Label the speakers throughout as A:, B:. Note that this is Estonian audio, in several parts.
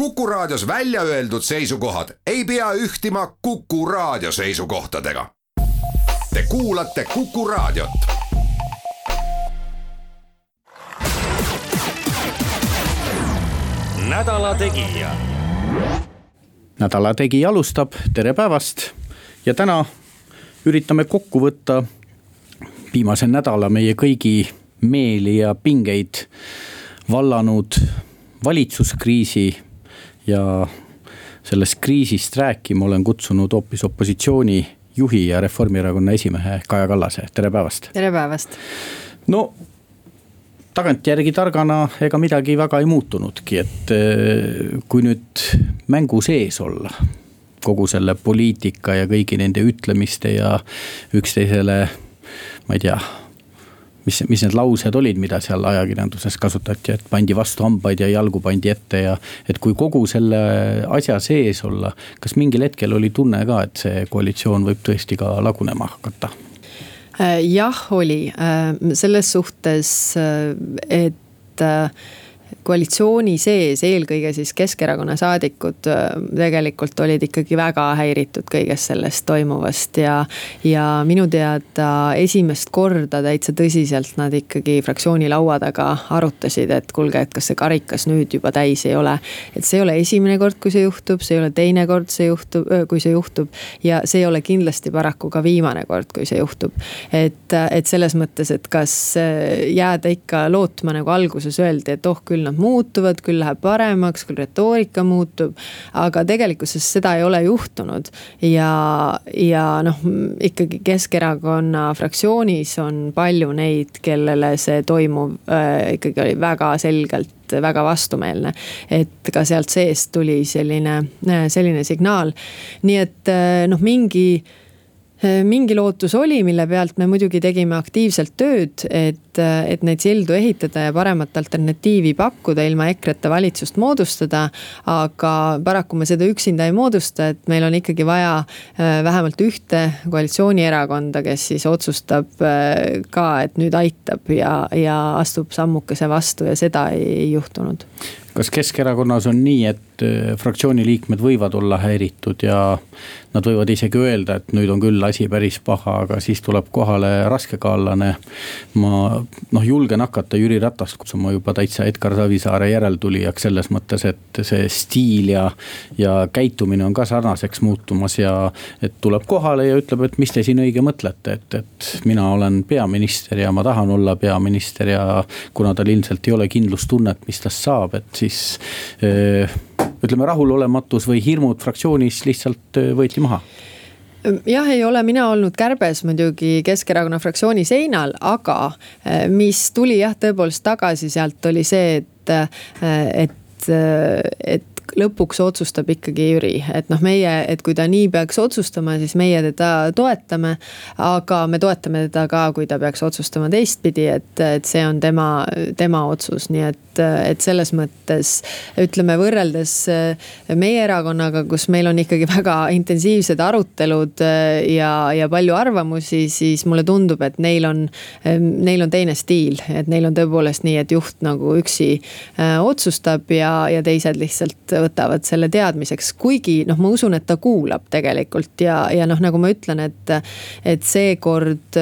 A: Kuku Raadios välja öeldud seisukohad ei pea ühtima Kuku Raadio seisukohtadega. Te kuulate Kuku Raadiot.
B: nädala Tegija.
C: nädala Tegija alustab, tere päevast ja täna üritame kokku võtta viimase nädala meie kõigi meeli ja pingeid vallanud valitsuskriisi ja sellest kriisist rääkima olen kutsunud hoopis opositsiooni juhi ja Reformierakonna esimehe Kaja Kallase, tere päevast.
D: tere päevast.
C: no tagantjärgi targana ega midagi väga ei muutunudki, et eh, kui nüüd mängu sees olla kogu selle poliitika ja kõigi nende ütlemiste ja üksteisele, ma ei tea mis, mis need laused olid, mida seal ajakirjanduses kasutati, et pandi vastu hambaid ja jalgu pandi ette ja. et kui kogu selle asja sees olla, kas mingil hetkel oli tunne ka, et see koalitsioon võib tõesti ka lagunema hakata?
D: Äh, jah, oli äh, selles suhtes, äh, et koalitsiooni sees, eelkõige siis Keskerakonna saadikud äh, tegelikult olid ikkagi väga häiritud kõigest sellest toimuvast ja. ja minu teada esimest korda täitsa tõsiselt nad ikkagi fraktsiooni laua taga arutasid, et kuulge, et kas see karikas nüüd juba täis ei ole. et see ei ole esimene kord, kui see juhtub, see ei ole teine kord, see juhtub, kui see juhtub. ja see ei ole kindlasti paraku ka viimane kord, kui see juhtub. et, et selles mõttes, et kas äh, jääda ikka lootma, nagu alguses öeldi, et oh küll nad muutuvad, küll läheb paremaks, küll retoorika muutub. aga tegelikkuses seda ei ole juhtunud ja, ja noh, ikkagi Keskerakonna fraktsioonis on palju neid, kellele see toimuv äh, ikkagi oli väga selgelt väga vastumeelne. et ka sealt seest tuli selline, selline signaal. nii et äh, noh, mingi Äh, mingi lootus oli, mille pealt me muidugi tegime aktiivselt tööd, et, äh, et neid sildu ehitada ja paremat alternatiivi pakkuda, ilma EKRE-ta valitsust moodustada. aga paraku me seda üksinda ei moodusta, et meil on ikkagi vaja äh, vähemalt ühte koalitsioonierakonda, kes siis otsustab ka, et nüüd aitab ja, ja astub sammukese vastu ja seda ei, ei juhtunud
C: kas Keskerakonnas on nii, et äh, fraktsiooni liikmed võivad olla häiritud ja nad võivad isegi öelda, et nüüd on küll asi päris paha, aga siis tuleb kohale raskekaallane. ma noh, julgen hakata Jüri Ratast kutsuma juba täitsa Edgar Savisaare järeltulijaks selles mõttes, et see stiil ja, ja käitumine on ka sarnaseks muutumas ja. et tuleb kohale ja ütleb, et mis te siin õige mõtlete, et, et mina olen peaminister ja ma tahan olla peaminister ja kuna tal ilmselt ei ole kindlustunnet, mis tast saab, et siis eh, ütleme, rahulolematus või hirmud fraktsioonis lihtsalt eh, võeti maha?
D: Jah, ei ole mina olnud kärbes muidugi Keskerakonna fraktsiooni seinal, aga eh, mis tuli jah, tõepoolest tagasi sealt oli see, et, et, et lõpuks otsustab ikkagi Jüri, et noh, meie, et kui ta nii peaks otsustama, siis meie teda toetame. aga me toetame teda ka, kui ta peaks otsustama teistpidi, et, et see on tema, tema otsus, nii et et, selles mõttes ütleme võrreldes eh, meie erakonnaga, kus meil on ikkagi väga intensiivsed arutelud eh, ja, ja palju arvamusi, siis mulle tundub, et neil on, eh, neil on teine stiil, et neil on tõepoolest nii, et juht nagu üksi otsustab ja, ja teised lihtsalt võtavad selle teadmiseks, kuigi noh, ma usun, et ta kuulab tegelikult ja, ja noh, nagu ma ütlen, et, et seekord,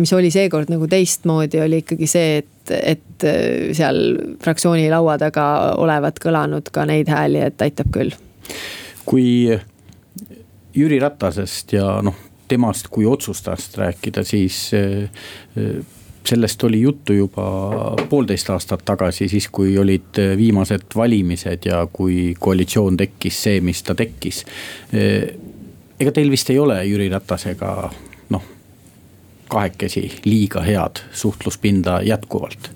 D: mis oli seekord nagu teistmoodi, oli ikkagi see, et et, äh, seal fraktsiooni laua taga olevat kõlanud ka neid hääli, et aitab küll.
C: kui Jüri Ratasest ja noh, temast kui otsustajast rääkida, siis äh, äh, sellest oli juttu juba poolteist aastat tagasi, siis kui olid viimased valimised ja kui koalitsioon tekkis see, mis ta tekkis. ega teil vist ei ole Jüri Ratasega kahekesi liiga head suhtluspinda jätkuvalt?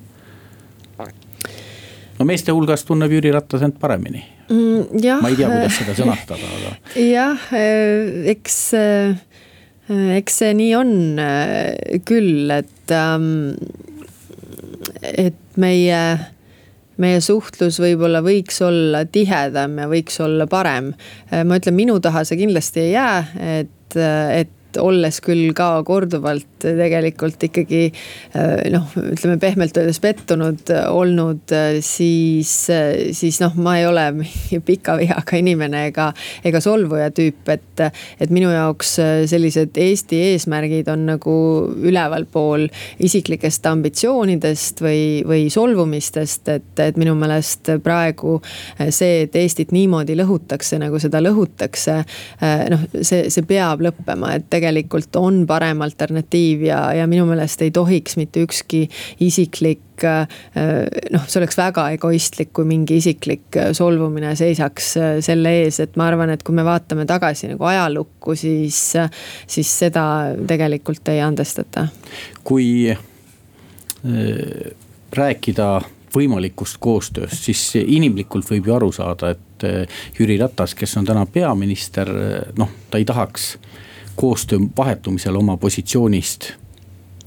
C: no meeste hulgas tunneb Jüri Ratas end paremini
D: mm,.
C: ma ei tea, kuidas seda sõnastada, aga.
D: jah, eks, eh, eks see nii on eh, küll, et, ähm, et meie meie suhtlus võib-olla võiks olla tihedam ja võiks olla parem. ma ütlen, minu taha see kindlasti ei jää, et, et olles küll ka korduvalt tegelikult ikkagi noh, ütleme pehmelt öeldes pettunud olnud, siis, siis noh, ma ei ole pika vihaga inimene ega, ega solvuja tüüp, et, et minu jaoks sellised Eesti eesmärgid on nagu ülevalpool isiklikest ambitsioonidest või, või solvumistest, et, et minu meelest praegu see, et Eestit niimoodi lõhutakse, nagu seda lõhutakse, noh, see, see peab lõppema, et tegelikult on parem alternatiiv ja, ja minu meelest ei tohiks mitte ükski isiklik noh, see oleks väga egoistlik, kui mingi isiklik solvumine seisaks selle ees, et ma arvan, et kui me vaatame tagasi nagu ajalukku, siis, siis seda tegelikult ei andestata.
C: kui äh, rääkida võimalikust koostööst, siis inimlikult võib ju aru saada, et äh, Jüri Ratas, kes on täna peaminister, noh, ta ei tahaks koostöö vahetumisel oma positsioonist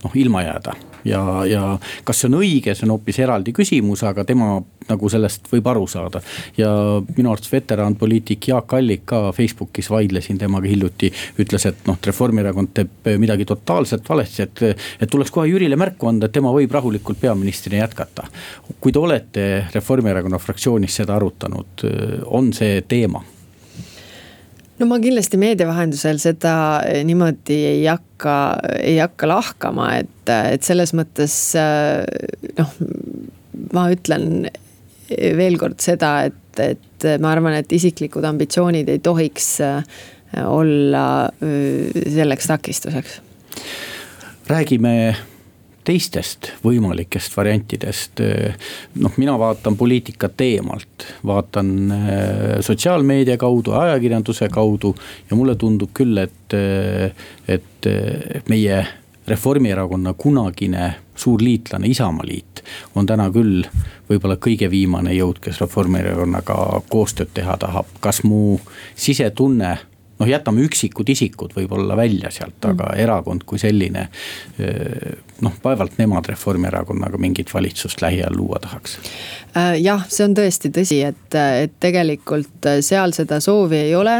C: noh ilma jääda ja, ja kas see on õige, see on hoopis eraldi küsimus, aga tema nagu sellest võib aru saada. ja minu arvates veteranpoliitik Jaak Allik ka Facebookis vaidlesin temaga hiljuti, ütles, et noh, et Reformierakond teeb midagi totaalselt valesti, et. et tuleks kohe Jürile märku anda, et tema võib rahulikult peaministrina jätkata. kui te olete Reformierakonna fraktsioonis seda arutanud, on see teema?
D: No ma kindlasti meedia vahendusel seda eh, niimoodi ei hakka, ei hakka lahkama, et, et selles mõttes eh, noh, ma ütlen veel kord seda, et, et ma arvan, et isiklikud ambitsioonid ei tohiks eh, olla selleks takistuseks.
C: räägime teistest võimalikest variantidest. noh, mina vaatan poliitikat eemalt, vaatan äh, sotsiaalmeedia kaudu, ajakirjanduse kaudu ja mulle tundub küll, et, et meie Reformierakonna kunagine suur liitlane Isamaaliit on täna küll võib-olla kõige viimane jõud, kes Reformierakonnaga koostööd teha tahab. kas mu sisetunne noh, jätame üksikud isikud võib-olla välja sealt, aga mm. erakond kui selline. noh, vaevalt nemad Reformierakonnaga mingit valitsust lähiajal luua tahaks.
D: Äh, jah, see on tõesti tõsi, et, et tegelikult seal seda soovi ei ole.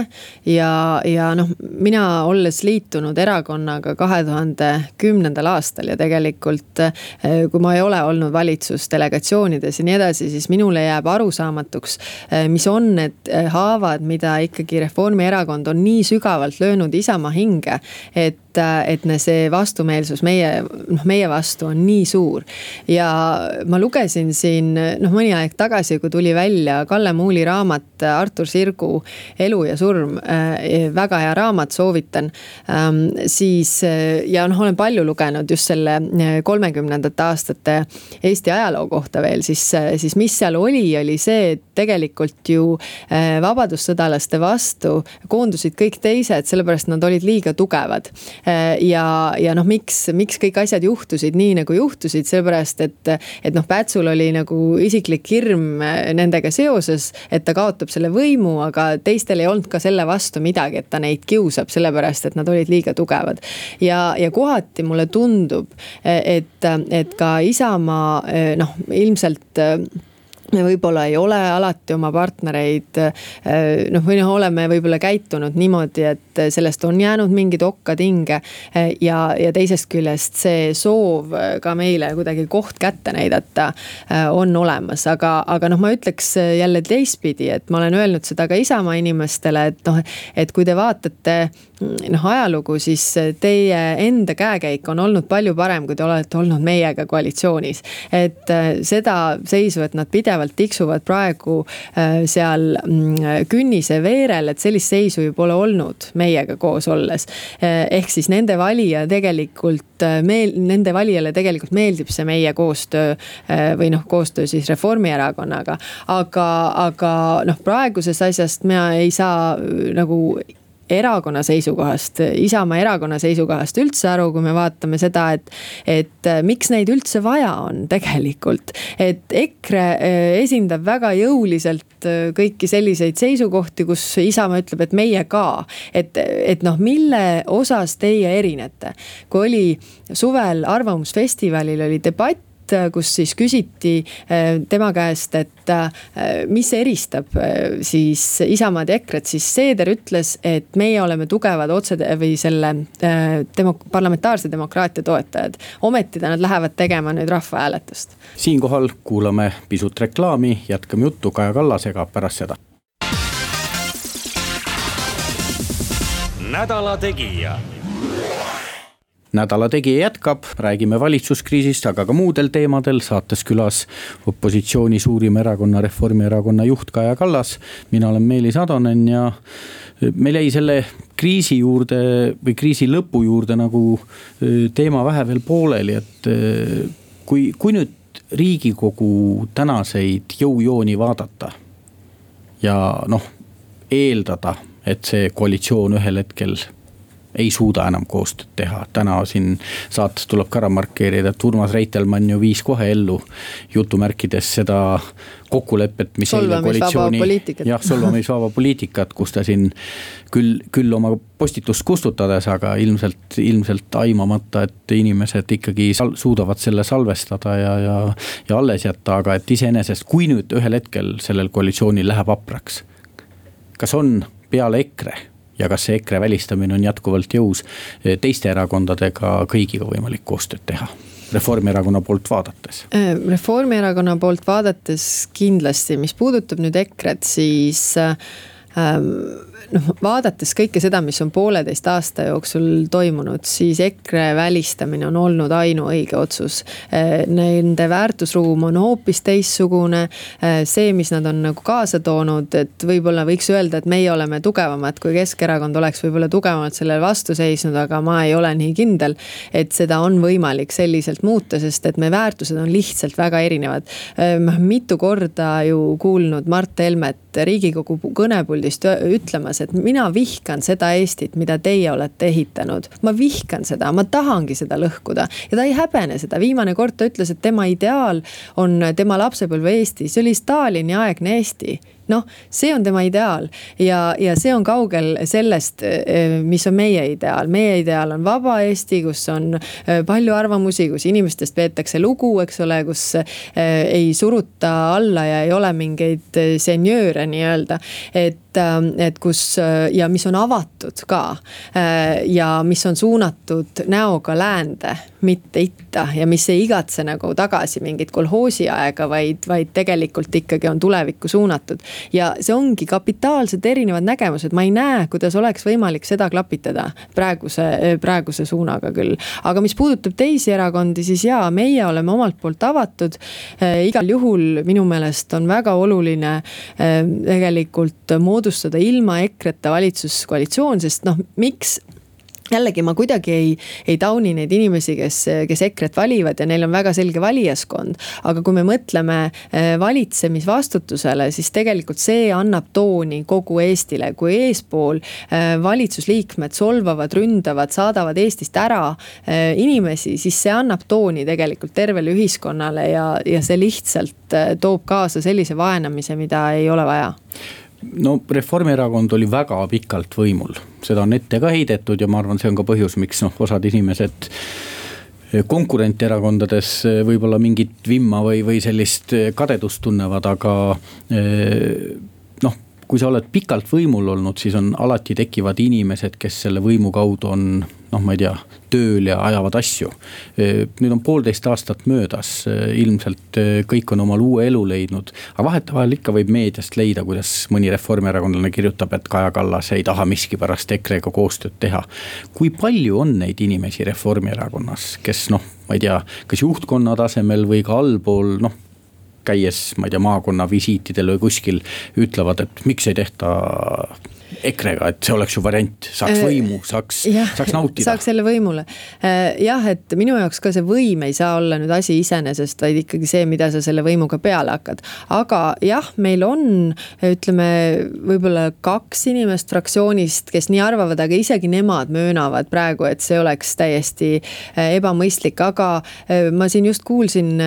D: ja, ja noh, mina olles liitunud erakonnaga kahe tuhande kümnendal aastal ja tegelikult. Äh, kui ma ei ole olnud valitsusdelegatsioonides ja nii edasi, siis minule jääb arusaamatuks, äh, mis on need haavad, mida ikkagi Reformierakond on nii sügavalt löönud Isamaa hinge, et et see vastumeelsus meie, noh, meie vastu on nii suur. ja ma lugesin siin noh, mõni aeg tagasi, kui tuli välja Kalle Muuli raamat Artur Sirgu Elu ja surm äh,. väga hea raamat, soovitan ähm,. siis ja noh, olen palju lugenud just selle kolmekümnendate aastate Eesti ajaloo kohta veel, siis, siis mis seal oli, oli see, et tegelikult ju äh, vabadussõdalaste vastu koondusid kõik teised, sellepärast nad olid liiga tugevad Äh, ja, ja noh, miks, miks kõik asjad juhtusid nii nagu juhtusid, sellepärast et, et noh, Pätsul oli nagu isiklik hirm äh, nendega seoses, et ta kaotab selle võimu, aga teistel ei olnud ka selle vastu midagi, et ta neid kiusab, sellepärast et nad olid liiga tugevad. ja, ja kohati mulle tundub, et, et ka Isamaa noh, ilmselt me võib-olla ei ole alati oma partnereid noh, või noh, oleme võib-olla käitunud niimoodi, et sellest on jäänud mingeid okkad hinge. ja, ja teisest küljest see soov ka meile kuidagi koht kätte näidata on olemas, aga, aga noh, ma ütleks jälle teistpidi, et ma olen öelnud seda ka Isamaa inimestele, et noh, et kui te vaatate noh, ajalugu, siis teie enda käekäik on olnud palju parem, kui te olete olnud meiega koalitsioonis. et seda seisu, et nad pidevalt tiksuvad praegu äh, seal mm, künnise veerel, et sellist seisu ju pole olnud meiega koos olles. Äh, ehk siis nende valija tegelikult äh, meel-, nende valijale tegelikult meeldib see meie koostöö või noh, koostöö siis Reformierakonnaga. aga, aga noh, praegusest asjast mina ei saa nagu erakonna seisukohast, Isamaa erakonna seisukohast üldse aru, kui me vaatame seda, et. et miks neid üldse vaja on tegelikult, et EKRE esindab väga jõuliselt äh, kõiki selliseid seisukohti, kus Isamaa ütleb, et meie ka. et, et noh, mille osas teie erinete, kui oli suvel Arvamusfestivalil oli debatt kus siis küsiti tema käest, et mis eristab siis Isamaad ja EKRE-t, siis Seeder ütles, et meie oleme tugevad otse või selle demo-, parlamentaarse demokraatia toetajad. ometi nad lähevad tegema nüüd rahvahääletust.
C: siinkohal kuulame pisut reklaami, jätkame juttu Kaja Kallasega pärast seda. nädala Tegija nädala Tegija jätkab, räägime valitsuskriisist, aga ka muudel teemadel, saates külas opositsiooni suurima erakonna, Reformierakonna juht Kaja Kallas. mina olen Meelis Atonen ja meil jäi selle kriisi juurde või kriisi lõpu juurde nagu teema vähe veel pooleli, et kui, kui nüüd riigikogu tänaseid jõujooni vaadata ja noh, eeldada, et see koalitsioon ühel hetkel ei suuda enam koostööd teha. täna siin saates tuleb ka ära markeerida, et Urmas Reitelmann ju viis kohe ellu jutumärkides seda kokkulepet, mis eile koalitsiooni. jah, solvamisvaba poliitikat, kus ta siin küll, küll oma postitust kustutades, aga ilmselt, ilmselt aimamata, et inimesed ikkagi sal, suudavad selle salvestada ja, ja, ja alles jätta, aga et iseenesest, kui nüüd ühel hetkel sellel koalitsioonil läheb hapraks. kas on peale EKRE ja kas see EKRE välistamine on jätkuvalt jõus, teiste erakondadega kõigiga võimalik koostööd teha? Reformierakonna poolt vaadates?
D: Äh, Reformierakonna poolt vaadates kindlasti, mis puudutab nüüd EKRE-t, siis ähm, noh, vaadates kõike seda, mis on pooleteist aasta jooksul toimunud, siis EKRE välistamine on olnud ainuõige otsus. Eh, nende väärtusruum on hoopis teistsugune. Eh, see, mis nad on nagu kaasa toonud, et võib-olla võiks öelda, et meie oleme tugevamad, kui Keskerakond oleks võib-olla tugevamalt sellele vastu seisnud, aga ma ei ole nii kindel. et seda on võimalik selliselt muuta, sest et meie väärtused on lihtsalt väga erinevad. Eh, ma olen mitu korda ju kuulnud Mart Helmet riigikogu kõnepuldist ütlemas, et mina vihkan seda Eestit, mida teie olete ehitanud. ma vihkan seda, ma tahangi seda lõhkuda. Ja ta ei häbene seda, viimane kord ta ütles, et tema ideaal on tema lapsepõlve Eesti, see oli Stalini aegne Eesti noh, see on tema ideaal ja, ja see on kaugel sellest, eh, mis on meie ideaal. meie ideaal on vaba Eesti, kus on eh, palju arvamusi, kus inimestest peetakse lugu, eks ole, kus eh, ei suruta alla ja ei ole mingeid senjööre nii-öelda. et, et kus ja mis on avatud ka ja mis on suunatud näoga läände, mitte itta. Ja mis ei igatse nagu tagasi mingit kolhoosi aega, vaid, vaid tegelikult ikkagi on tulevikku suunatud. Ja see ongi kapitaalselt erinevad nägemused, ma ei näe, kuidas oleks võimalik seda klapitada praeguse, praeguse suunaga küll. aga mis puudutab teisi erakondi, siis jaa, meie oleme omalt poolt avatud. Igal juhul minu meelest on väga oluline tegelikult moodustada ilma EKRE-ta valitsuskoalitsioon, sest noh, miks? jällegi ma kuidagi ei, ei tauni neid inimesi, kes, kes EKRE-t valivad ja neil on väga selge valijaskond. aga kui me mõtleme eh, valitsemisvastutusele, siis tegelikult see annab tooni kogu Eestile, kui eespool eh, valitsusliikmed solvavad, ründavad, saadavad Eestist ära eh, inimesi, siis see annab tooni tegelikult tervele ühiskonnale ja, ja see lihtsalt toob kaasa sellise vaenamise, mida ei ole vaja
C: no Reformierakond oli väga pikalt võimul, seda on ette ka heidetud ja ma arvan, see on ka põhjus, miks noh, osad inimesed konkurenterakondades võib-olla mingit vimma või, või sellist kadedust tunnevad, aga noh, kui sa oled pikalt võimul olnud, siis on alati tekivad inimesed, kes selle võimu kaudu on noh, ma ei tea, tööl ja ajavad asju. nüüd on poolteist aastat möödas, ilmselt kõik on omal uue elu leidnud. aga vahetevahel ikka võib meediast leida, kuidas mõni reformierakondlane kirjutab, et Kaja Kallas ei taha miskipärast EKRE-ga koostööd teha. kui palju on neid inimesi Reformierakonnas, kes noh, ma ei tea, kas juhtkonna tasemel või ka allpool noh käies, ma ei tea, maakonna visiitidel või kuskil ütlevad, et miks ei tehta EKRE-ga, et see oleks ju variant, saaks äh, võimu, saaks, saaks nautida.
D: saaks selle võimule. Äh, jah, et minu jaoks ka see võim ei saa olla nüüd asi iseenesest, vaid ikkagi see, mida sa selle võimuga peale hakkad. aga jah, meil on, ütleme võib-olla kaks inimest fraktsioonist, kes nii arvavad, aga isegi nemad möönavad praegu, et see oleks täiesti äh, ebamõistlik, aga ma siin just kuulsin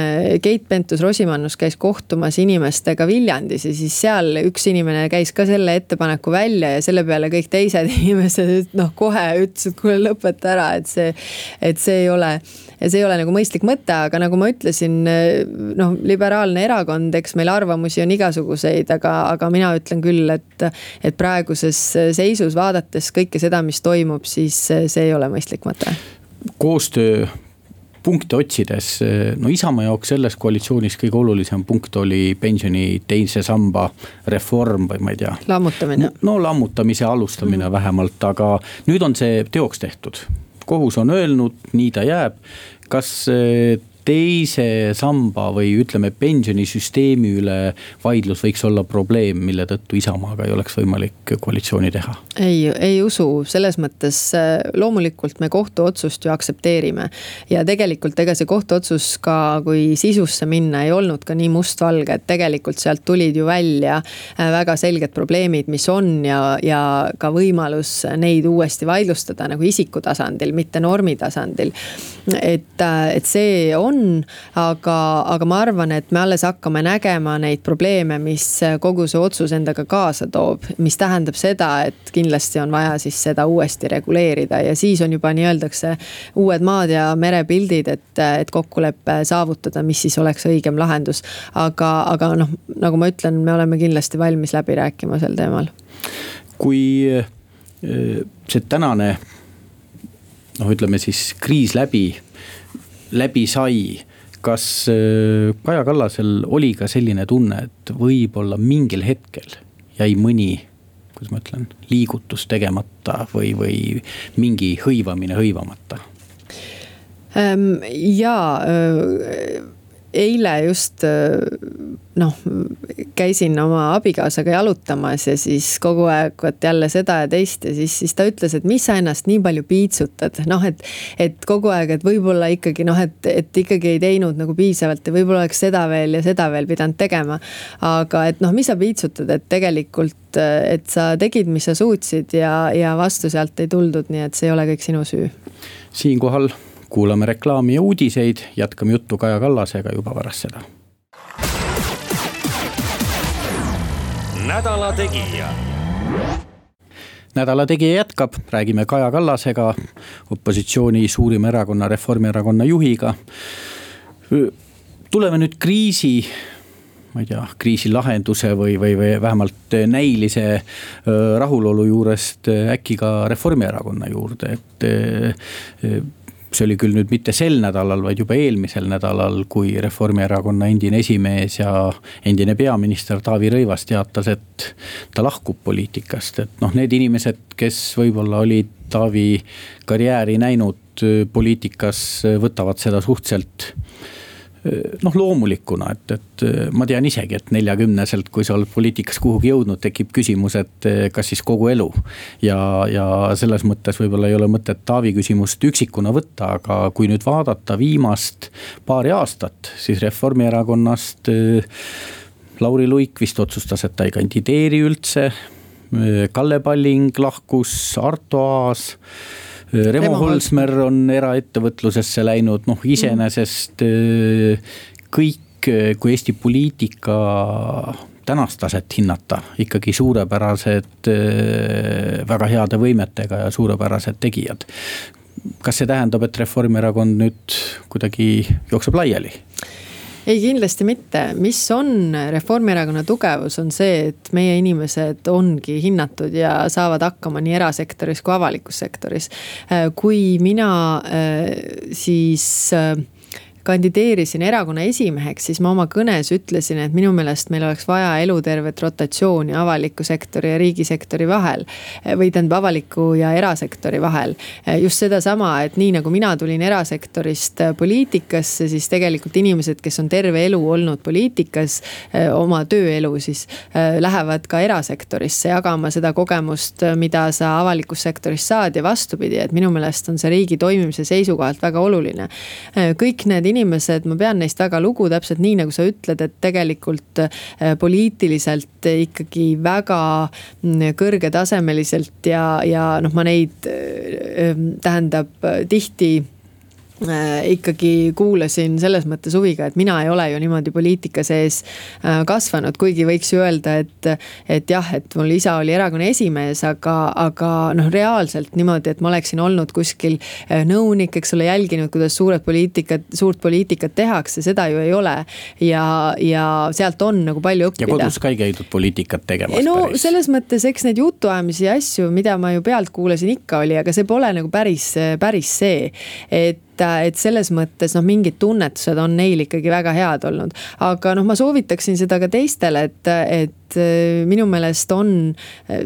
D: Keit Pentus-Rosimannus, käis kohtumas inimestega Viljandis ja siis seal üks inimene käis ka selle ettepaneku välja ja selle peale kõik teised inimesed noh, kohe ütlesid, kuule lõpeta ära, et see, et see ei ole ja see ei ole nagu mõistlik mõte, aga nagu ma ütlesin, noh, liberaalne erakond, eks meil arvamusi on igasuguseid, aga, aga mina ütlen küll, et, et praeguses seisus vaadates kõike seda, mis toimub, siis see ei ole mõistlik mõte.
C: koostöö punkte otsides, no Isamaa jaoks selles koalitsioonis kõige olulisem punkt oli pensioni teise samba reform või ma ei tea.
D: lammutamine.
C: no lammutamise alustamine mm. vähemalt, aga nüüd on see teoks tehtud kohus on öelnud, nii ta jääb. kas teise samba või ütleme, pensionisüsteemi üle vaidlus võiks olla probleem, mille tõttu Isamaaga ei oleks võimalik koalitsiooni teha?
D: ei, ei usu, selles mõttes äh, loomulikult me kohtuotsust ju aktsepteerime. ja tegelikult ega see kohtuotsus ka, kui sisusse minna, ei olnud ka nii mustvalge, et tegelikult sealt tulid ju välja äh, väga selged probleemid, mis on ja, ja ka võimalus neid uuesti vaidlustada nagu isiku tasandil, mitte normi tasandil. et, äh, et see on on, aga, aga ma arvan, et me alles hakkame nägema neid probleeme, mis kogu see otsus endaga kaasa toob. mis tähendab seda, et kindlasti on vaja siis seda uuesti reguleerida ja siis on juba nii-öeldakse uued maad ja merepildid, et, et kokkulepe saavutada, mis siis oleks õigem lahendus. aga, aga noh, nagu ma ütlen, me oleme kindlasti valmis läbi rääkima sel teemal.
C: kui äh, see tänane noh, ütleme siis kriis läbi läbi sai kas äh, Kaja Kallasel oli ka selline tunne, et võib-olla mingil hetkel jäi mõni, kuidas ma ütlen, liigutus tegemata või, või mingi hõivamine hõivamata?
D: Jaa eile just äh, noh, käisin oma abikaasaga jalutamas ja siis kogu aeg vot jälle seda ja teist ja siis, siis ta ütles, et mis sa ennast nii palju piitsutad, noh, et. et kogu aeg, et võib-olla ikkagi noh, et, et ikkagi ei teinud nagu piisavalt ja võib-olla oleks seda veel ja seda veel pidanud tegema. aga et noh, mis sa piitsutad, et tegelikult, et sa tegid, mis sa suutsid ja, ja vastu sealt ei tuldud, nii et see ei ole kõik sinu süü.
C: siinkohal kuulame reklaami ja uudiseid, jätkame juttu Kaja Kallasega juba pärast seda. nädala Tegija nädala Tegija jätkab, räägime Kaja Kallasega, opositsiooni suurima erakonna, Reformierakonna juhiga. tuleme nüüd kriisi ma ei tea, kriisi lahenduse või, või, või vähemalt näilise rahulolu juurest äkki ka Reformierakonna juurde, et see oli küll nüüd mitte sel nädalal, vaid juba eelmisel nädalal, kui Reformierakonna endine esimees ja endine peaminister Taavi Rõivas teatas, et ta lahkub poliitikast, et noh, need inimesed, kes võib-olla olid Taavi karjääri näinud poliitikas, võtavad seda suhteliselt noh, loomulikuna, et, et ma tean isegi, et neljakümneselt, kui sa oled poliitikas kuhugi jõudnud, tekib küsimus, et kas siis kogu elu. ja, ja selles mõttes võib-olla ei ole mõtet Taavi küsimust üksikuna võtta, aga kui nüüd vaadata viimast paari aastat, siis Reformierakonnast. Lauri Luik vist otsustas, et ta ei kandideeri üldse. Kalle Palling lahkus, Arto Aas Remo Holsmer on eraettevõtlusesse läinud, noh iseenesest äh, kõik, kui Eesti poliitika tänast taset hinnata, ikkagi suurepärased, väga heade võimetega ja suurepärased tegijad. kas see tähendab, et Reformierakond nüüd kuidagi jookseb laiali?
D: Ei, kindlasti mitte, mis on Reformierakonna tugevus, on see, et meie inimesed ongi hinnatud ja saavad hakkama nii erasektoris kui avalikus sektoris. kui mina äh, siis äh, kandideerisin erakonna esimeheks, siis ma oma kõnes ütlesin, et minu meelest meil oleks vaja elutervet rotatsiooni avaliku sektori ja riigisektori vahel. või tähendab avaliku ja erasektori vahel. just sedasama, et nii nagu mina tulin erasektorist poliitikasse, siis tegelikult inimesed, kes on terve elu olnud poliitikas, oma tööelu siis, lähevad ka erasektorisse jagama seda kogemust, mida sa avalikus sektoris saad ja vastupidi, et minu meelest on see riigi toimimise seisukohalt väga oluline. kõik need inimesed, ma pean neist väga lugu, täpselt nii nagu sa ütled, et tegelikult äh, poliitiliselt ikkagi väga mm, kõrgetasemeliselt ja, ja noh, ma neid äh, tähendab tihti Äh, ikkagi kuulasin selles mõttes huviga, et mina ei ole ju niimoodi poliitika sees äh, kasvanud, kuigi võiks ju öelda, et. et jah, et mul isa oli erakonna esimees, aga, aga noh, reaalselt niimoodi, et ma oleksin olnud kuskil äh, nõunik, eks ole, jälginud, kuidas suured poliitikat, suurt poliitikat tehakse, seda ju ei ole. ja, ja sealt on nagu palju õppida.
C: ja kodus ka ei käidud poliitikat tegemas
D: no
C: päris.
D: selles mõttes, eks neid jutuajamisi ja asju, mida ma ju pealt kuulasin, ikka oli, aga see pole nagu päris, päris see, et et selles mõttes noh, mingid tunnetused on neil ikkagi väga head olnud. aga noh, ma soovitaksin seda ka teistele, et, et minu meelest on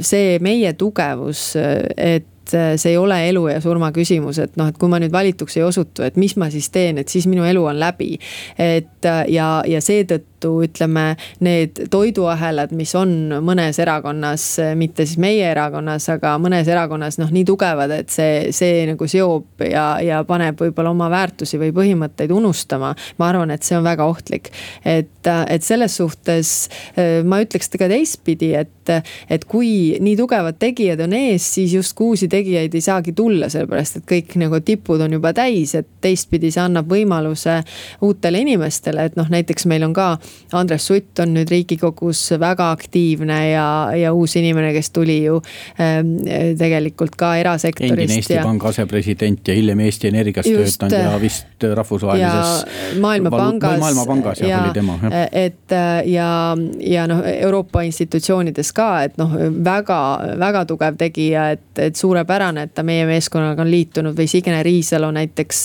D: see meie tugevus, et see ei ole elu ja surma küsimus, et noh, et kui ma nüüd valituks ei osutu, et mis ma siis teen, et siis minu elu on läbi. et ja, ja seetõttu tõttu ütleme, need toiduahelad, mis on mõnes erakonnas, mitte siis meie erakonnas, aga mõnes erakonnas noh, nii tugevad, et see, see nagu seob ja, ja paneb võib-olla oma väärtusi või põhimõtteid unustama. ma arvan, et see on väga ohtlik, et, et selles suhtes ma ütleks ka teistpidi, et, et kui nii tugevad tegijad on ees, siis justkui uusi tegijaid ei saagi tulla, sellepärast et kõik nagu tipud on juba täis, et teistpidi see annab võimaluse uutele inimestele, et noh, näiteks meil on ka Andres Sutt on nüüd riigikogus väga aktiivne ja, ja uus inimene, kes tuli ju ähm, tegelikult ka erasektorist.
C: endine Eesti ja... Panga asepresident ja hiljem Eesti Energias Just, töötanud ja vist rahvusvahelises.
D: maailmapangas.
C: maailmapangas jah, oli tema
D: et ja, ja noh, Euroopa institutsioonides ka, et noh, väga, väga tugev tegija, et, et suurepärane, et ta meie meeskonnaga on liitunud või Signe Riisalo näiteks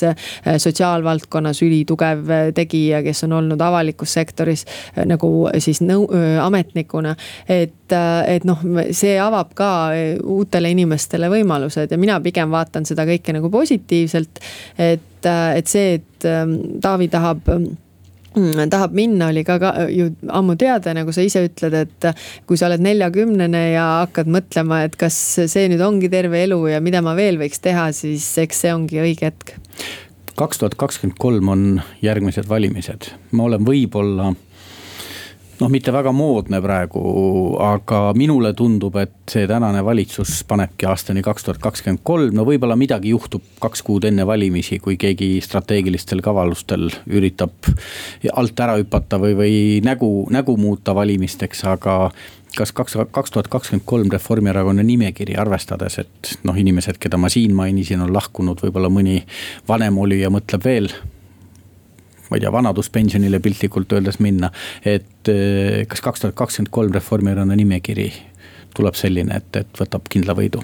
D: sotsiaalvaldkonnas ülitugev tegija, kes on olnud avalikus sektoris sektoris äh, nagu siis nõu-, ametnikuna. et, äh, et noh, see avab ka äh, uutele inimestele võimalused ja mina pigem vaatan seda kõike nagu positiivselt. et, et see, et ähm, Taavi tahab mm, tahab minna, oli ka, ka ju ammu teada, nagu sa ise ütled, et kui sa oled neljakümnene ja hakkad mõtlema, et kas see nüüd ongi terve elu ja mida ma veel võiks teha, siis eks see ongi õige hetk
C: kaks tuhat kakskümmend kolm on järgmised valimised, ma olen võib-olla noh, mitte väga moodne praegu, aga minule tundub, et see tänane valitsus panebki aastani kaks tuhat kakskümmend kolm, no võib-olla midagi juhtub kaks kuud enne valimisi, kui keegi strateegilistel kavalustel üritab alt ära hüpata või, või nägu, nägu muuta valimisteks, aga kas kaks, kaks tuhat kakskümmend kolm Reformierakonna nimekiri, arvestades, et noh, inimesed, keda ma siin mainisin, on lahkunud, võib-olla mõni vanem olija mõtleb veel ma ei tea, vanaduspensionile piltlikult öeldes minna. et eh, kas kaks tuhat kakskümmend kolm Reformierakonna nimekiri tuleb selline, et, et võtab kindla võidu?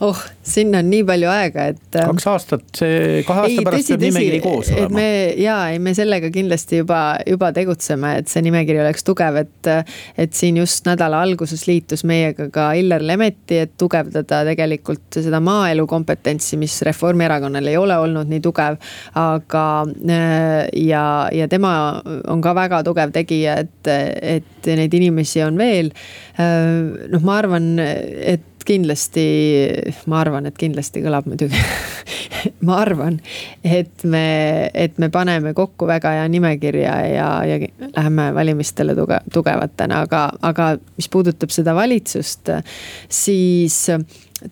D: Oh, sinna on nii palju aega, et.
C: Ähm, kaks aastat, see kahe aasta ei, pärast peab nimekiri koos olema.
D: me ja ei, me sellega kindlasti juba, juba tegutseme, et see nimekiri oleks tugev, et. et siin just nädala alguses liitus meiega ka Illar Lemetti, et tugevdada tegelikult seda maaelu kompetentsi, mis Reformierakonnal ei ole olnud nii tugev. aga ja, ja tema on ka väga tugev tegija, et, et neid inimesi on veel. noh, ma arvan, et kindlasti, ma arvan, et kindlasti kõlab muidugi ma arvan, et me, et me paneme kokku väga hea nimekirja ja, ja läheme valimistele tuge, tugevatena, aga, aga mis puudutab seda valitsust, siis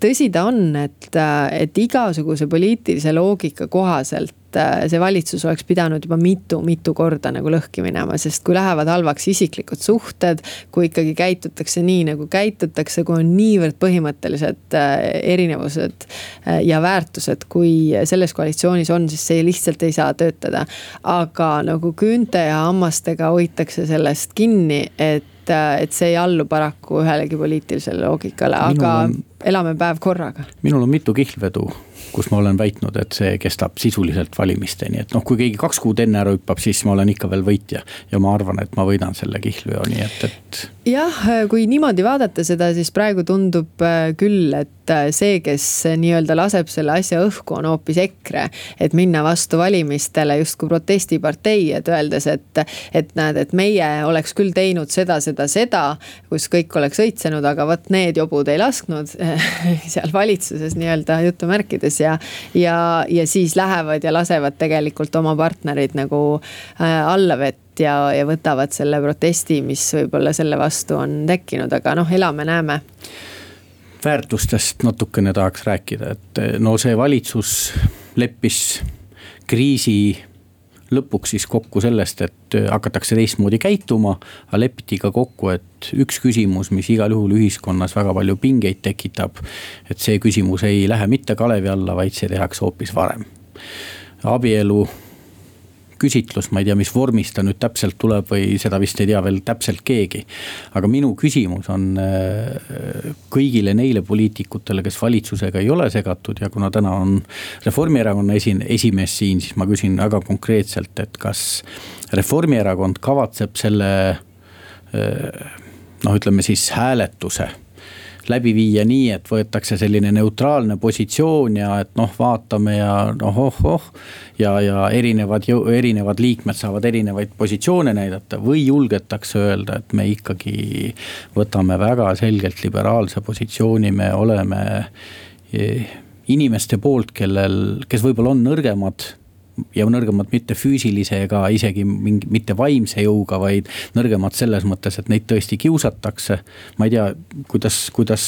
D: tõsi ta on, et, et igasuguse poliitilise loogika kohaselt Äh, see valitsus oleks pidanud juba mitu-mitu korda nagu lõhki minema, sest kui lähevad halvaks isiklikud suhted. kui ikkagi käitutakse nii, nagu käitutakse, kui on niivõrd põhimõttelised äh, erinevused äh, ja väärtused, kui selles koalitsioonis on, siis see lihtsalt ei saa töötada. aga nagu küünte ja hammastega hoitakse sellest kinni, et et see ei allu paraku ühelegi poliitilisele loogikale, aga on, elame päev korraga.
C: minul on mitu kihlvedu kus ma olen väitnud, et see kestab sisuliselt valimisteni, et noh, kui keegi kaks kuud enne ära hüppab, siis ma olen ikka veel võitja. ja ma arvan, et ma võidan selle kihlveo, nii et, et.
D: Jah, kui niimoodi vaadata seda, siis praegu tundub äh, küll, et äh, see, kes nii-öelda laseb selle asja õhku, on hoopis EKRE. et minna vastu valimistele justkui protestipartei, et öeldes, et, et näed, et meie oleks küll teinud seda, seda, seda. kus kõik oleks õitsenud, aga vot need jobud ei lasknud seal valitsuses nii-öelda jutumärkides ja, ja, ja siis lähevad ja lasevad tegelikult oma partnerid nagu äh, alla vett ja, ja võtavad selle protesti, mis võib-olla selle vastu on tekkinud, aga noh, elame-näeme
C: väärtustest natukene tahaks rääkida, et no see valitsus leppis kriisi lõpuks siis kokku sellest, et hakatakse teistmoodi käituma. aga lepiti ka kokku, et üks küsimus, mis igal juhul ühiskonnas väga palju pingeid tekitab. et see küsimus ei lähe mitte kalevi alla, vaid see tehakse hoopis varem. abielu küsitlus, ma ei tea, mis vormis ta nüüd täpselt tuleb või seda vist ei tea veel täpselt keegi. aga minu küsimus on äh, kõigile neile poliitikutele, kes valitsusega ei ole segatud ja kuna täna on Reformierakonna esin-, esimees siin, siis ma küsin väga konkreetselt, et kas Reformierakond kavatseb selle äh, noh, ütleme siis hääletuse läbi viia nii, et võetakse selline neutraalne positsioon ja et noh, vaatame ja noh, oh-oh. ja, ja erinevad, erinevad liikmed saavad erinevaid positsioone näidata või julgetakse öelda, et me ikkagi võtame väga selgelt liberaalse positsiooni, me oleme eh, inimeste poolt, kellel, kes võib-olla on nõrgemad ja nõrgemad mitte füüsilise ega isegi mingi, mitte vaimse jõuga, vaid nõrgemad selles mõttes, et neid tõesti kiusatakse. ma ei tea, kuidas, kuidas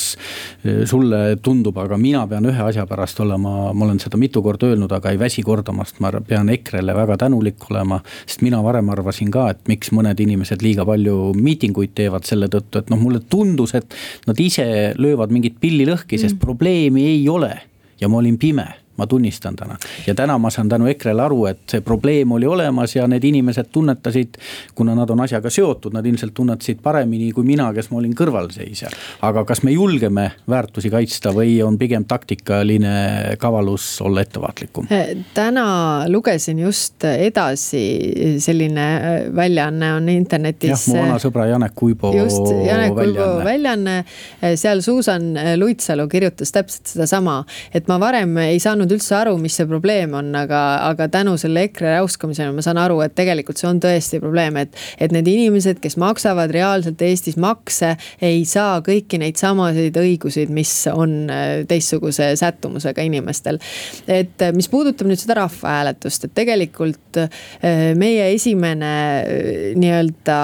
C: eh, sulle tundub, aga mina pean ühe asja pärast olema, ma olen seda mitu korda öelnud, aga ei väsi kordamast, ma pean EKRE-le väga tänulik olema. sest mina varem arvasin ka, et miks mõned inimesed liiga palju miitinguid teevad selle tõttu, et noh, mulle tundus, et nad ise löövad mingit pilli lõhki, sest mm. probleemi ei ole ja ma olin pime ma tunnistan täna. ja täna ma saan tänu EKRE-le aru, et see probleem oli olemas ja need inimesed tunnetasid. kuna nad on asjaga seotud, nad ilmselt tunnetasid paremini kui mina, kes ma olin kõrvalseisja. aga kas me julgeme väärtusi kaitsta või on pigem taktikaline kavalus olla ettevaatlikum?
D: täna lugesin just edasi, selline äh, väljaanne on internetis.
C: jah, mu vana sõbra Janek Uibo.
D: just, Janek Uibo väljaanne, seal Suusan Luitsalu kirjutas täpselt sedasama, et ma varem ei saanud saanud üldse aru, mis see probleem on, aga, aga tänu selle EKRE räuskamisele ma saan aru, et tegelikult see on tõesti probleem, et. et need inimesed, kes maksavad reaalselt Eestis makse, ei saa kõiki neid samasid õigusi, mis on äh, teistsuguse sättumusega inimestel. et äh, mis puudutab nüüd seda rahvahääletust, et tegelikult äh, meie esimene nii-öelda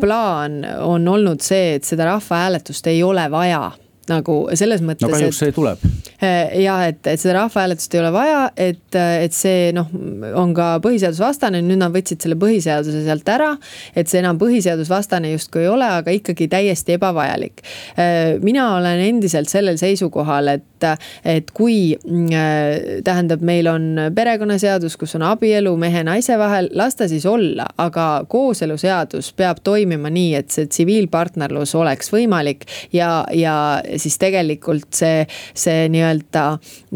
D: plaan on olnud see, et seda rahvahääletust ei ole vaja nagu selles mõttes.
C: no kahjuks see tuleb.
D: Eh, ja et, et seda rahvahääletust ei ole vaja, et, et see noh, on ka põhiseadusvastane, nüüd nad võtsid selle põhiseaduse sealt ära. et see enam põhiseadusvastane justkui ei ole, aga ikkagi täiesti ebavajalik. Eh, mina olen endiselt sellel seisukohal, et, et kui mm, tähendab, meil on perekonnaseadus, kus on abielu mehe-naise vahel, las ta siis olla, aga kooseluseadus peab toimima nii, et see tsiviilpartnerlus oleks võimalik ja, ja siis tegelikult see, see nii-öelda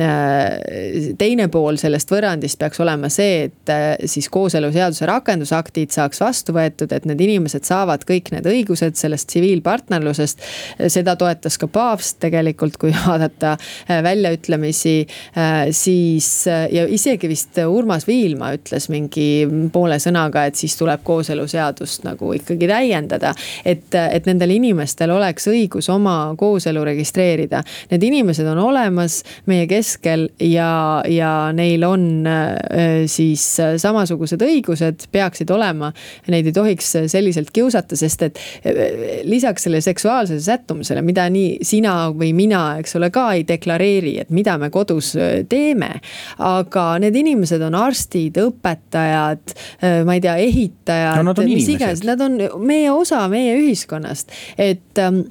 D: äh, teine pool sellest võrrandist peaks olema see, et äh, siis kooseluseaduse rakendusaktid saaks vastu võetud, et need inimesed saavad kõik need õigused sellest tsiviilpartnerlusest. seda toetas ka paavst tegelikult, kui vaadata äh, väljaütlemisi, siis ja isegi vist Urmas Viilma ütles mingi poole sõnaga, et siis tuleb kooseluseadust nagu ikkagi täiendada. et, et nendel inimestel oleks õigus oma kooselu registreerida. Need inimesed on olemas meie keskel ja, ja neil on äh, siis samasugused õigused, peaksid olema. Neid ei tohiks selliselt kiusata, sest et äh, lisaks sellele seksuaalsele sättumusele, mida nii sina või mina, eks ole, ka ei deklareeri, et mida me kodus äh, teeme. aga need inimesed on arstid, õpetajad, ma ei tea, ehitajad
C: no,, mis iganes,
D: nad on meie osa meie ühiskonnast, et ähm,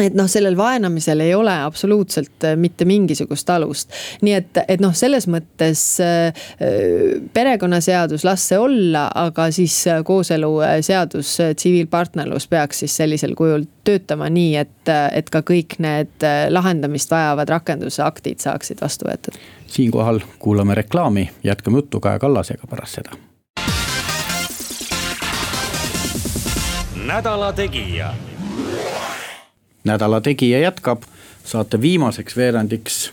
D: et noh, sellel vaenamisel ei ole absoluutselt äh, mitte mingisugust alust. nii et, et noh, selles mõttes äh, perekonnaseadus, las see olla, aga siis äh, kooseluseadus, tsiviilpartnerlus peaks siis sellisel kujul töötama nii, et, et ka kõik need lahendamist vajavad rakendusaktid saaksid vastu võetud.
C: siinkohal kuulame reklaami, jätkame juttu Kaja Kallasega pärast seda.
B: nädala Tegija
C: nädala Tegija jätkab saate viimaseks veerandiks.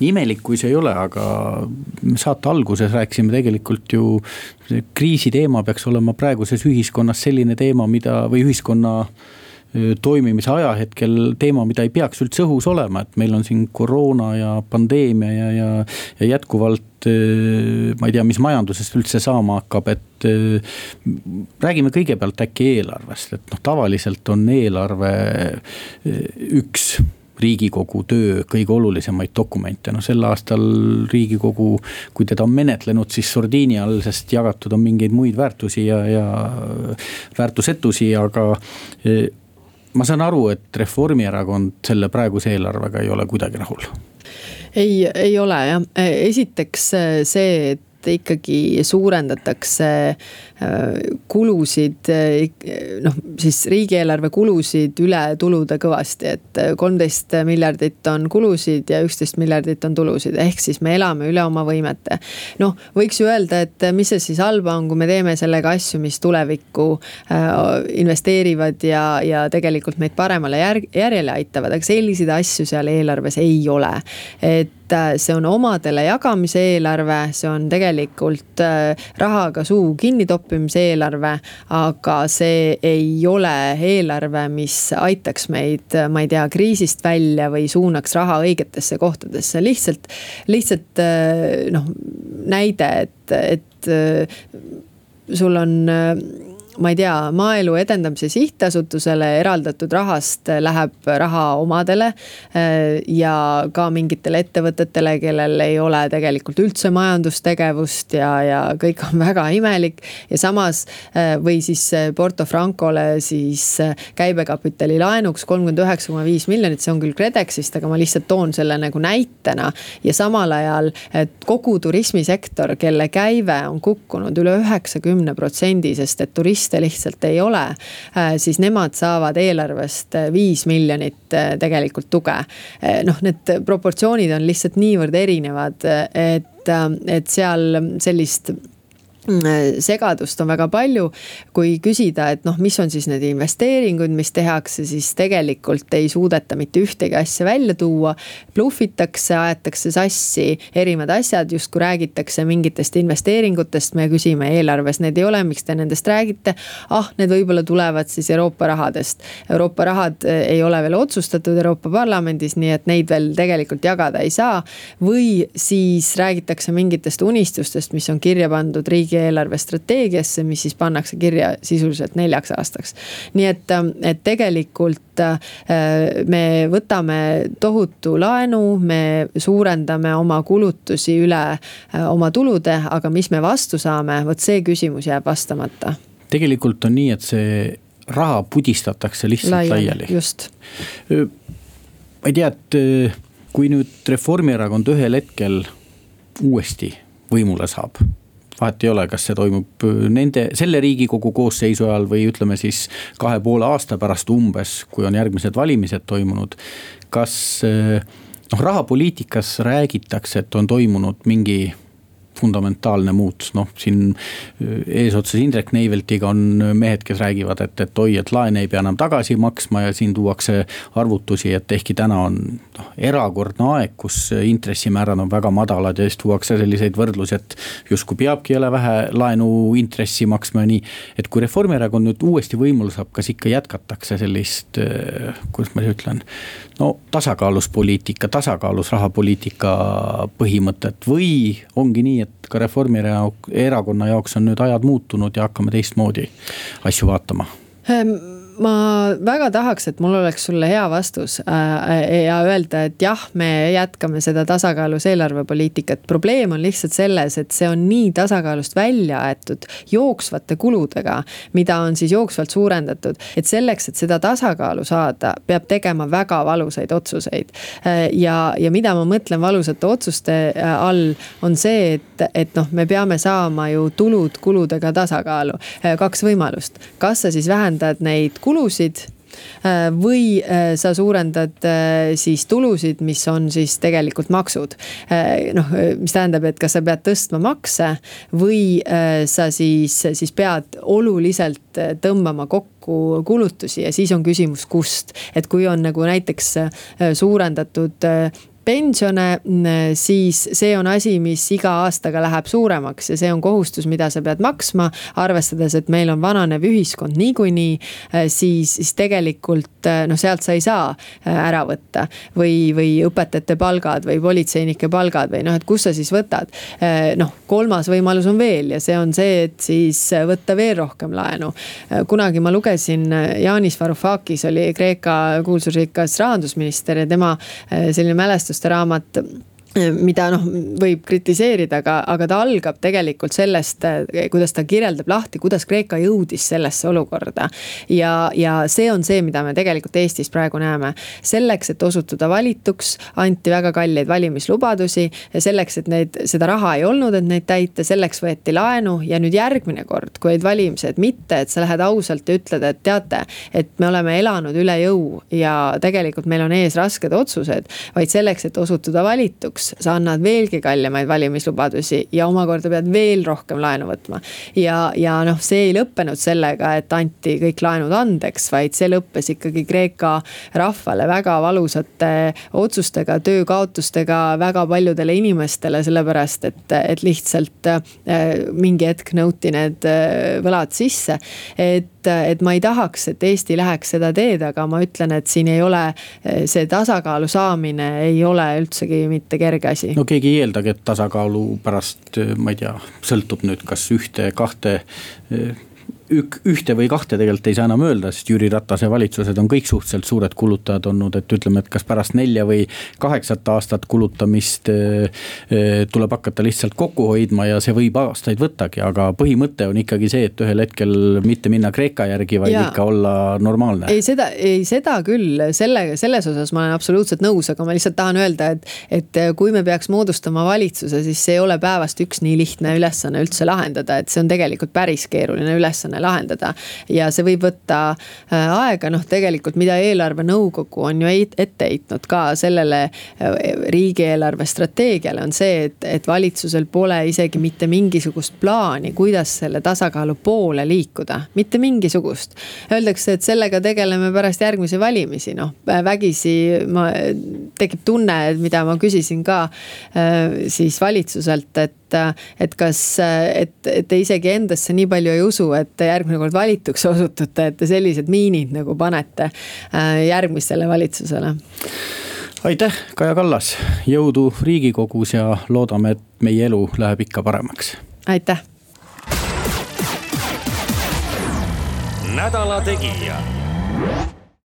C: nii imelik, kui see ei ole, aga saate alguses rääkisime tegelikult ju. kriisi teema peaks olema praeguses ühiskonnas selline teema, mida või ühiskonna toimimise ajahetkel teema, mida ei peaks üldse õhus olema, et meil on siin koroona ja pandeemia ja, ja, ja jätkuvalt. ma ei tea, mis majandusest üldse saama hakkab, et räägime kõigepealt äkki eelarvest, et noh, tavaliselt on eelarve üks riigikogu töö kõige olulisemaid dokumente, noh sel aastal riigikogu, kui teda on menetlenud, siis sordiini all, sest jagatud on mingeid muid väärtusi ja, ja väärtusetusi, aga ma saan aru, et Reformierakond selle praeguse eelarvega ei ole kuidagi rahul.
D: Ei, ei ole jah, esiteks see, et ikkagi suurendatakse äh, kulusid, äh, noh siis riigieelarve kulusid üle tulude kõvasti, et äh, kolmteist miljardit on kulusid ja üksteist miljardit on tulusid, ehk siis me elame üle oma võimete. noh, võiks ju öelda, et mis see siis halba on, kui me teeme sellega asju, mis tulevikku investeerivad ja, ja tegelikult meid paremale järg, järjele aitavad, aga selliseid asju seal eelarves ei ole. et see on omadele jagamise eelarve, see on tegelikult rahaga suu kinni toppimise eelarve. aga see ei ole eelarve, mis aitaks meid, ma ei tea, kriisist välja või suunaks raha õigetesse kohtadesse, lihtsalt, lihtsalt noh, näide, et, et sul on ma ei tea, Maaelu Edendamise Sihtasutusele eraldatud rahast läheb raha omadele. Äh, ja ka mingitele ettevõtetele, kellel ei ole tegelikult üldse majandustegevust ja, ja kõik on väga imelik. ja samas äh, või siis Porto Francole siis käibekapitali laenuks kolmkümmend üheksa koma viis miljonit, see on küll KredExist, aga ma lihtsalt toon selle nagu näitena. ja samal ajal, kogu turismisektor, kelle käive on kukkunud üle üheksakümne protsendi, sest et turism turiste lihtsalt ei ole, äh, siis nemad saavad eelarvest äh, viis miljonit äh, tegelikult tuge. noh, need proportsioonid on lihtsalt niivõrd erinevad, et, et seal sellist segadust on väga palju. kui küsida, et noh, mis on siis need investeeringud, mis tehakse, siis tegelikult ei suudeta mitte ühtegi asja välja tuua. blufitakse, aetakse sassi erinevad asjad, justkui räägitakse mingitest investeeringutest, me küsime eelarves, need ei ole, miks te nendest räägite. ah, need võib-olla tulevad siis Euroopa rahadest. Euroopa rahad eh, ei ole veel otsustatud Euroopa Parlamendis, nii et neid veel tegelikult jagada ei saa. või siis räägitakse mingitest unistustest, mis on kirja pandud riigi riigieelarve strateegiasse, mis siis pannakse kirja sisuliselt neljaks aastaks. nii et, et tegelikult äh, me võtame tohutu laenu, me suurendame oma kulutusi üle äh, oma tulude, aga mis me vastu saame, vot see küsimus jääb vastamata.
C: tegelikult on nii, et see raha pudistatakse lihtsalt laiali, laiali..
D: just.
C: ma ei tea, et kui nüüd Reformierakond ühel hetkel uuesti võimule saab vahet ei ole, kas see toimub äh, nende, selle riigikogu koosseisu ajal või ütleme siis kahe poole aasta pärast umbes, kui on järgmised valimised toimunud. kas äh, noh, rahapoliitikas räägitakse, et on toimunud mingi fundamentaalne muutus, noh siin äh, eesotsas Indrek Neiveltiga on mehed, kes räägivad, et, et oi, et laene ei pea enam tagasi maksma ja siin tuuakse arvutusi, et ehkki täna on noh, erakordne aeg, kus intressimäärad on väga madalad ja siis tuuakse selliseid võrdlusi, et justkui peabki jälle vähe laenu intressi maksma ja nii. et kui Reformierakond nüüd uuesti võimule saab, kas ikka jätkatakse sellist, äh, kuidas ma siis ütlen, no tasakaalus poliitika, tasakaalus rahapoliitika põhimõtet või ongi nii, et et ka Reformierakonna jaoks on nüüd ajad muutunud ja hakkame teistmoodi asju vaatama
D: ähm.? Ma väga tahaks, et mul oleks sulle hea vastus äh, ja öelda, et jah, me jätkame seda tasakaalus eelarvepoliitikat. probleem on lihtsalt selles, et see on nii tasakaalust välja aetud jooksvate kuludega, mida on siis jooksvalt suurendatud. et selleks, et seda tasakaalu saada, peab tegema väga valusaid otsuseid. Äh, ja, ja mida ma mõtlen valusate otsuste äh, all, on see, et, et noh, me peame saama ju tulud kuludega tasakaalu. kaks võimalust, kas sa siis vähendad neid kulusid äh, või äh, sa suurendad äh, siis tulusid, mis on siis tegelikult maksud. noh, mis tähendab, et kas sa pead tõstma makse või sa siis, siis pead oluliselt tõmbama kokku kulutusi ja siis on küsimus, kust. et kui on nagu näiteks suurendatud pensione, siis see on asi, mis iga aastaga läheb suuremaks ja see on kohustus, mida sa pead maksma. arvestades, et meil on vananev ühiskond niikuinii, siis, siis tegelikult noh, sealt sa ei saa ära võtta. või, või õpetajate palgad või politseinike palgad või noh, et kust sa siis võtad. noh, kolmas võimalus on veel ja see on see, et siis võtta veel rohkem laenu. kunagi ma lugesin, Janis Varoufakis oli Kreeka kuulsusrikas rahandusminister ja tema selline mälestuste raamat mida noh, võib kritiseerida, aga, aga ta algab tegelikult sellest, kuidas ta kirjeldab lahti, kuidas Kreeka jõudis sellesse olukorda. ja, ja see on see, mida me tegelikult Eestis praegu näeme. selleks, et osutuda valituks, anti väga kalleid valimislubadusi ja selleks, et neid, seda raha ei olnud, et neid täita, selleks võeti laenu ja nüüd järgmine kord, kui olid valimised, mitte et sa lähed ausalt ja ütled, et teate, et me oleme elanud üle jõu ja tegelikult meil on ees rasked otsused, vaid selleks, et osutuda valituks lõpuks sa annad veelgi kallimaid valimislubadusi ja omakorda pead veel rohkem laenu võtma. ja, ja noh, see ei lõppenud sellega, et anti kõik laenud andeks, vaid see lõppes ikkagi Kreeka rahvale väga valusate otsustega, töökaotustega väga paljudele inimestele, sellepärast et, et lihtsalt äh, mingi hetk nõuti need äh, võlad sisse. et et, et ma ei tahaks, et Eesti läheks seda teed, aga ma ütlen, et siin ei ole see tasakaalu saamine ei ole üldsegi mitte kerge asi.
C: no keegi ei eeldagi, et tasakaalu pärast, ma ei tea, sõltub nüüd kas ühte-kahte ük, ühte või kahte tegelikult ei saa enam öelda, sest Jüri Ratase valitsused on kõik suhteliselt suured kulutajad olnud, et ütleme, et kas pärast nelja või kaheksat aastat kulutamist äh, äh, tuleb hakata lihtsalt kokku hoidma ja see võib aastaid võttagi, aga põhimõte on ikkagi see, et ühel hetkel mitte minna Kreeka järgi, vaid ja. ikka olla normaalne.
D: ei, seda, ei seda küll, selle, selles osas ma olen absoluutselt nõus, aga ma lihtsalt tahan öelda, et, et kui me peaks moodustama valitsuse, siis see ei ole päevast üks nii lihtne ülesanne üldse lahendada, et see on tegelikult päris keeruline ülesanne lahendada. ja see võib võtta äh, aega, noh, tegelikult, mida eelarvenõukogu on ju ette heitnud ka sellele äh, riigieelarve strateegiale, on see, et, et valitsusel pole isegi mitte mingisugust plaani, kuidas selle tasakaalu poole liikuda, mitte mingisugust. Öeldakse, et sellega tegeleme pärast järgmisi valimisi, noh vägisi ma, tekib tunne, mida ma küsisin ka äh, siis valitsuselt, et et kas, et, et te isegi endasse nii palju ei usu, et järgmine kord valituks osutute, et te sellised miinid nagu panete äh, järgmisele valitsusele
C: aitäh, Kaja Kallas, jõudu riigikogus ja loodame, et meie elu läheb ikka paremaks.
D: aitäh.
B: nädala Tegija